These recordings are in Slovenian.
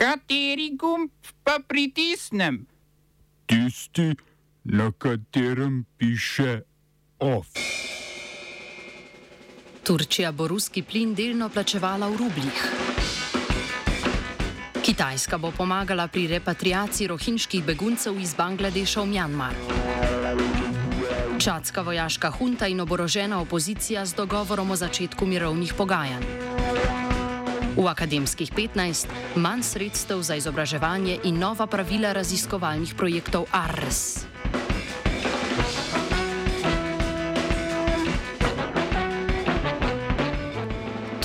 Kateri gumb pa pritisnem? Tisti, na katerem piše OF. Turčija bo ruski plin delno plačevala v rubljih. Kitajska bo pomagala pri repatriaciji rohinjskih beguncev iz Bangladeša v Mjanmar. Čadska vojaška hunta in oborožena opozicija z dogovorom o začetku mirovnih pogajanj. V akademskih 15 manj sredstev za izobraževanje in nova pravila raziskovalnih projektov ARS.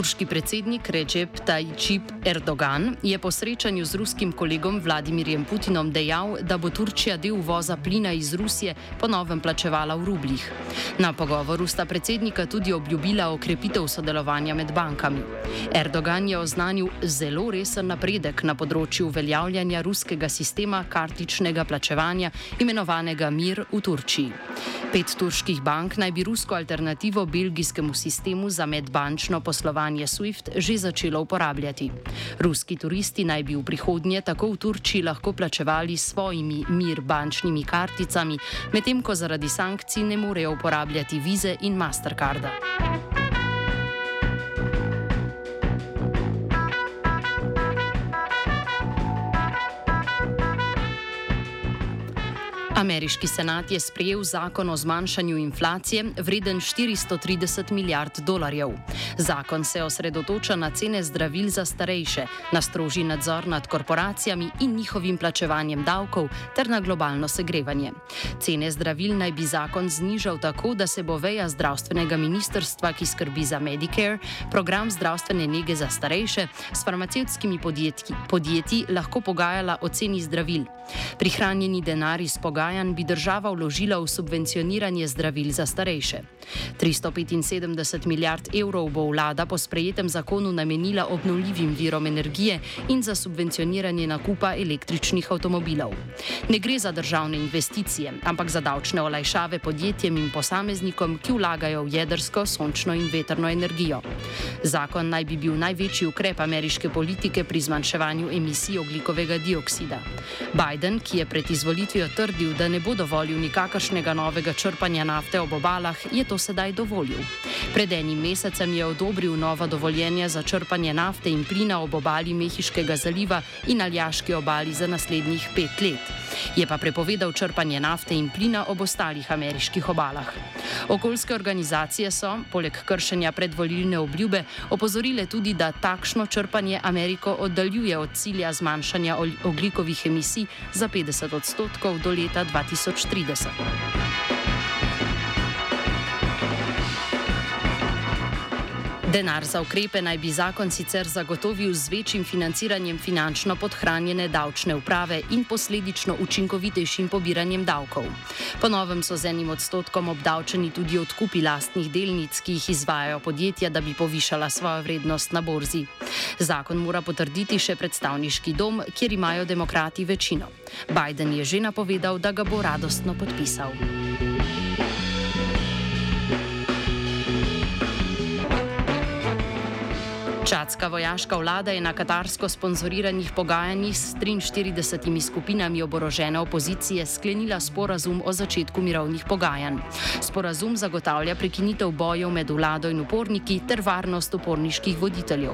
Turški predsednik Recep Tayyip Erdogan je po srečanju z ruskim kolegom Vladimirjem Putinom dejal, da bo Turčija del uvoza plina iz Rusije ponovem plačevala v rubljih. Na pogovoru sta predsednika tudi obljubila okrepitev sodelovanja med bankami. Erdogan je oznanil zelo resen napredek na področju uveljavljanja ruskega sistema kartičnega plačevanja, imenovanega Mir v Turčiji. Pet turških bank naj bi rusko alternativo belgijskemu sistemu za medbančno poslovanje SWIFT že začelo uporabljati. Ruski turisti naj bi v prihodnje tako v Turčiji lahko plačevali s svojimi mir bančnimi karticami, medtem ko zaradi sankcij ne morejo uporabljati vize in Mastercarda. Ameriški senat je sprejel zakon o zmanjšanju inflacije, vreden 430 milijard dolarjev. Zakon se osredotoča na cene zdravil za starejše, na strožji nadzor nad korporacijami in njihovim plačevanjem davkov ter na globalno segrevanje. Cene zdravil naj bi zakon znižal tako, da se bo veja zdravstvenega ministrstva, ki skrbi za Medicare, program zdravstvene nege za starejše, s farmacevtskimi podjetji, podjetji lahko pogajala o ceni zdravil. Prihranjeni denar iz pogajanj pogajanj bi država vložila v subvencioniranje zdravil za starejše. 375 milijard evrov bo vlada po sprejetem zakonu namenila obnovljivim virom energije in za subvencioniranje nakupa električnih avtomobilov. Ne gre za državne investicije, ampak za davčne olajšave podjetjem in posameznikom, ki vlagajo v jedrsko, sončno in veterno energijo. Zakon naj bi bil največji ukrep ameriške politike pri zmanjševanju emisij oglikovega dioksida. Biden, ki je pred izvolitvijo trdil, da ne bo dovolil nikakršnega novega črpanja nafte ob obalah, je to sedaj dovolil. Pred enim mesecem je odobril nova dovoljenja za črpanje nafte in plina ob obali Mehiškega zaliva in Aljaški obali za naslednjih pet let. Je pa prepovedal črpanje nafte in plina ob ostalih ameriških obalah. Okoljske organizacije so, poleg kršenja predvolilne obljube, opozorile tudi, da takšno črpanje Ameriko oddaljuje od cilja zmanjšanja oglikovih emisij za 50 odstotkov do leta 2030. Denar za ukrepe naj bi zakon sicer zagotovil z večjim financiranjem finančno podhranjene davčne uprave in posledično učinkovitejšim pobiranjem davkov. Ponovem so z enim odstotkom obdavčeni tudi odkupi lastnih delnic, ki jih izvajajo podjetja, da bi povišala svojo vrednost na borzi. Zakon mora potrditi še predstavniški dom, kjer imajo demokrati večino. Biden je že napovedal, da ga bo radostno podpisal. Čadska vojaška vlada je na katarsko sponzoriranih pogajanjih s 43 skupinami oborožene opozicije sklenila sporazum o začetku mirovnih pogajanj. Sporazum zagotavlja prekinitev bojev med vlado in uporniki ter varnost uporniških voditeljev.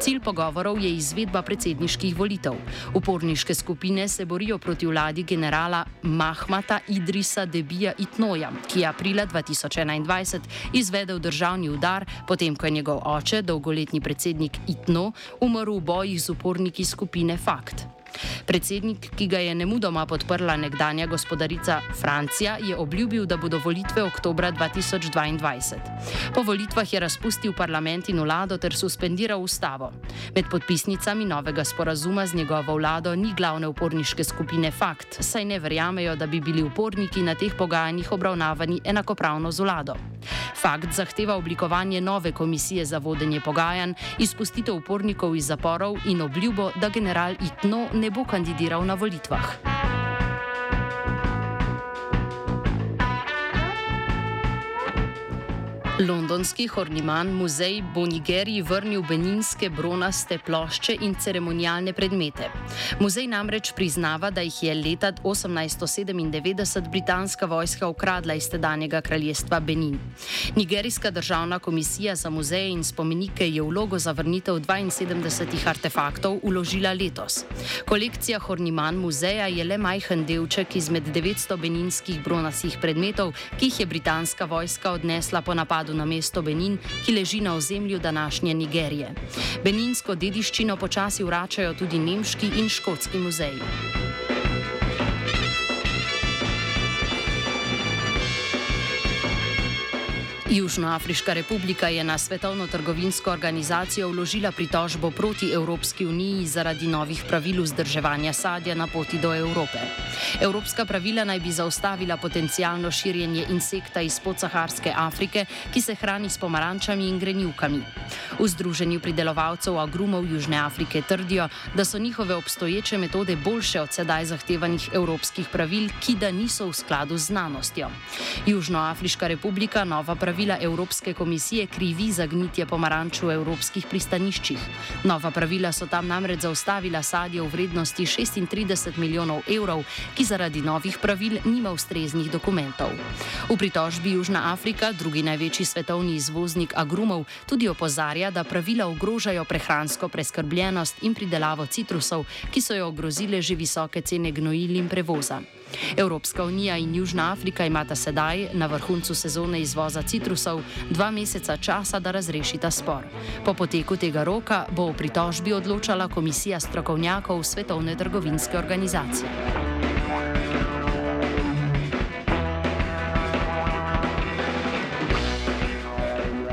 Cilj pogovorov je izvedba predsedniških volitev. Uporniške skupine se borijo proti vladi generala Mahmata Idrisa Debija Itnoja, ki je aprila 2021 izvedel državni udar, potem ko je njegov oče, dolgoletni predsednik, predsednik Itno umrl v bojih z uporniki skupine Fakt. Predsednik, ki ga je nemudoma podprla nekdanja gospodarica Francija, je obljubil, da bodo volitve oktober 2022. Po volitvah je razpustil parlament in vlado ter suspendiral ustavo. Med podpisnicami novega sporazuma z njegovo vlado ni glavne uporniške skupine Fakt, saj ne verjamejo, da bi bili uporniki na teh pogajanjih obravnavani enakopravno z vlado. Fakt zahteva oblikovanje nove komisije za vodenje pogajanj, izpustitev upornikov iz zaporov in obljubo, da general Itno ne bo kandidiral na volitvah. Londonski Horniman muzej bo Nigeriji vrnil beninske bronaste plošče in ceremonialne predmete. Muzej namreč priznava, da jih je leta 1897 britanska vojska ukradla iz tedanjega kraljestva Benin. Nigerijska državna komisija za muzeje in spomenike je vlogo za vrnitev 72 artefaktov uložila letos. Kolekcija Horniman muzeja je le majhen delček izmed 900 beninskih bronastih predmetov, ki jih je britanska vojska odnesla po napadu napadu na mesto Benin, ki leži na ozemlju današnje Nigerije. Beninsko dediščino počasi vračajo tudi nemški in škotski muzeji. Južnoafriška republika je na Svetovno trgovinsko organizacijo vložila pritožbo proti Evropski uniji zaradi novih pravil vzdrževanja sadja na poti do Evrope. Evropska pravila naj bi zaustavila potencijalno širjenje insekta iz podsaharske Afrike, ki se hrani s pomarančami in grenivkami. V Združenju pridelovalcev agrumov Južne Afrike trdijo, da so njihove obstoječe metode boljše od sedaj zahtevanih evropskih pravil, ki da niso v skladu z znanostjo. Južnoafriška republika nova pravila Evropske komisije krivi za gnitje pomaranč v evropskih pristaniščih. Nova pravila so tam namreč zaustavila sadje v vrednosti 36 milijonov evrov, ki zaradi novih pravil nima ustreznih dokumentov. V pritožbi Južna Afrika, drugi največji svetovni izvoznik agrumov, tudi opozarja, da pravila ogrožajo prehransko preskrbljenost in pridelavo citrusov, ki so jo ogrozile že visoke cene gnojil in prevoza. Evropska unija in Južna Afrika imata sedaj, na vrhuncu sezone izvoza citrusov, dva meseca časa, da razrešita spor. Po poteku tega roka bo o pritožbi odločala komisija strokovnjakov Svetovne trgovinske organizacije.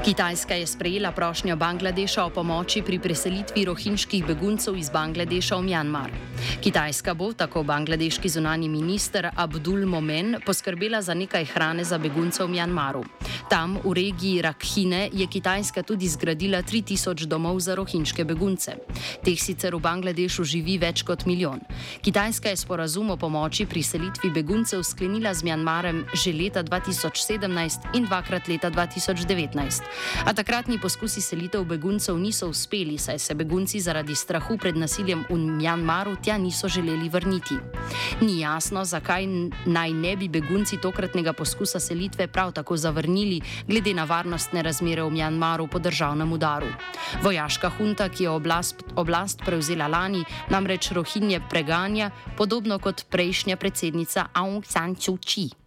Kitajska je sprejela prošnjo Bangladeša o pomoči pri preselitvi rohinjskih beguncev iz Bangladeša v Mjanmar. Kitajska bo, tako bangladeški zunani minister Abdul Momen, poskrbela za nekaj hrane za begunce v Mjanmaru. Tam, v regiji Rakhine, je Kitajska tudi zgradila 3000 domov za rohinjske begunce. Teh sicer v Bangladešu živi več kot milijon. Kitajska je sporazum o pomoči pri selitvi beguncev sklenila z Mjanmarem že leta 2017 in dvakrat leta 2019. A takratni poskusi selitev beguncev niso uspeli, saj se begunci zaradi strahu pred nasiljem v Mjanmaru tja niso želeli vrniti. Ni jasno, zakaj naj ne bi begunci tokratnega poskusa selitve prav tako zavrnili, glede na varnostne razmere v Mjanmaru po državnem udaru. Vojaška hunta, ki je oblast, oblast prevzela lani, namreč rohinje preganja, podobno kot prejšnja predsednica Aung San Suu Kyi.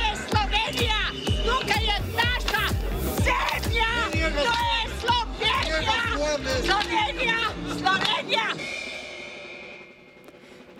Slovenija! Slovenija!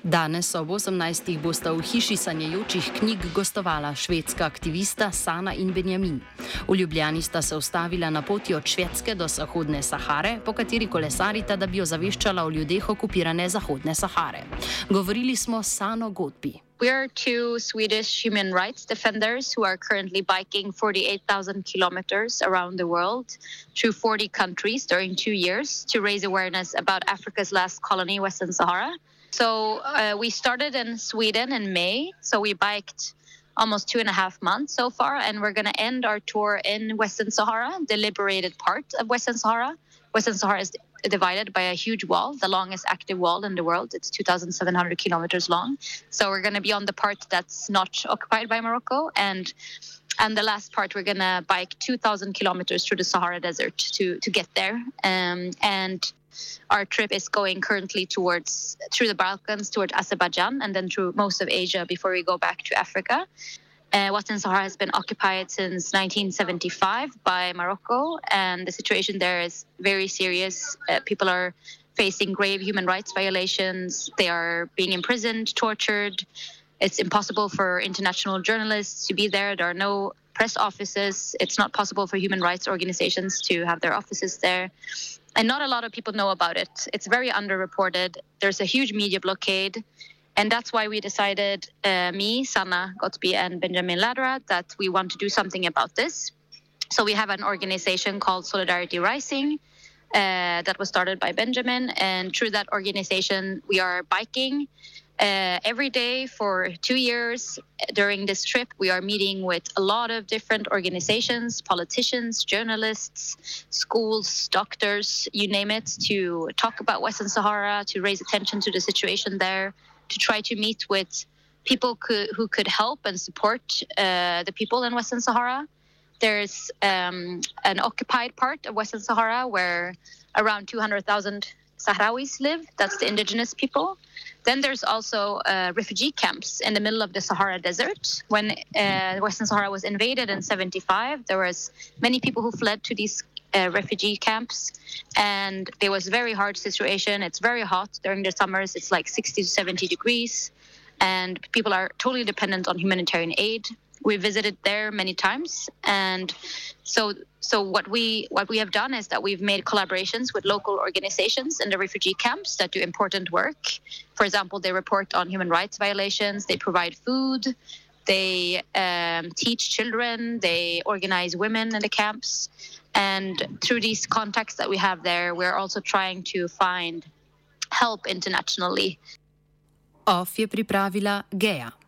Danes ob 18. bosta v hiši sanjajočih knjig gostovala švedska aktivista Sana in Benjamin. V Ljubljani sta se ustavila na poti od Švedske do Zahodne Sahare, po kateri kolesarita, da bi jo zaveščala o ljudeh okupirane Zahodne Sahare. Govorili smo Sano Godbi. We are two Swedish human rights defenders who are currently biking 48,000 kilometers around the world through 40 countries during two years to raise awareness about Africa's last colony, Western Sahara. So uh, we started in Sweden in May. So we biked almost two and a half months so far, and we're going to end our tour in Western Sahara, the liberated part of Western Sahara. Western Sahara is divided by a huge wall, the longest active wall in the world. It's 2,700 kilometers long. So we're going to be on the part that's not occupied by Morocco, and and the last part we're going to bike 2,000 kilometers through the Sahara Desert to to get there. Um, and our trip is going currently towards through the Balkans, towards Azerbaijan, and then through most of Asia before we go back to Africa. Uh, Western Sahara has been occupied since 1975 by Morocco, and the situation there is very serious. Uh, people are facing grave human rights violations. They are being imprisoned, tortured. It's impossible for international journalists to be there. There are no press offices. It's not possible for human rights organizations to have their offices there. And not a lot of people know about it. It's very underreported. There's a huge media blockade. And that's why we decided, uh, me, Sanna Gottby, and Benjamin Ladra, that we want to do something about this. So we have an organization called Solidarity Rising uh, that was started by Benjamin. And through that organization, we are biking uh, every day for two years. During this trip, we are meeting with a lot of different organizations, politicians, journalists, schools, doctors, you name it, to talk about Western Sahara, to raise attention to the situation there, to try to meet with people who could help and support uh, the people in Western Sahara. There's um, an occupied part of Western Sahara where around 200,000 Sahrawis live. That's the indigenous people. Then there's also uh, refugee camps in the middle of the Sahara Desert. When uh, Western Sahara was invaded in 75, there was many people who fled to these uh, refugee camps, and there was very hard situation. It's very hot during the summers. It's like 60 to 70 degrees, and people are totally dependent on humanitarian aid. We visited there many times. And so so what we what we have done is that we've made collaborations with local organizations in the refugee camps that do important work. For example they report on human rights violations. They provide food. They um, teach children. They organize women in the camps and through these contacts that we have there we're also trying to find help internationally Off je pripravila Geja.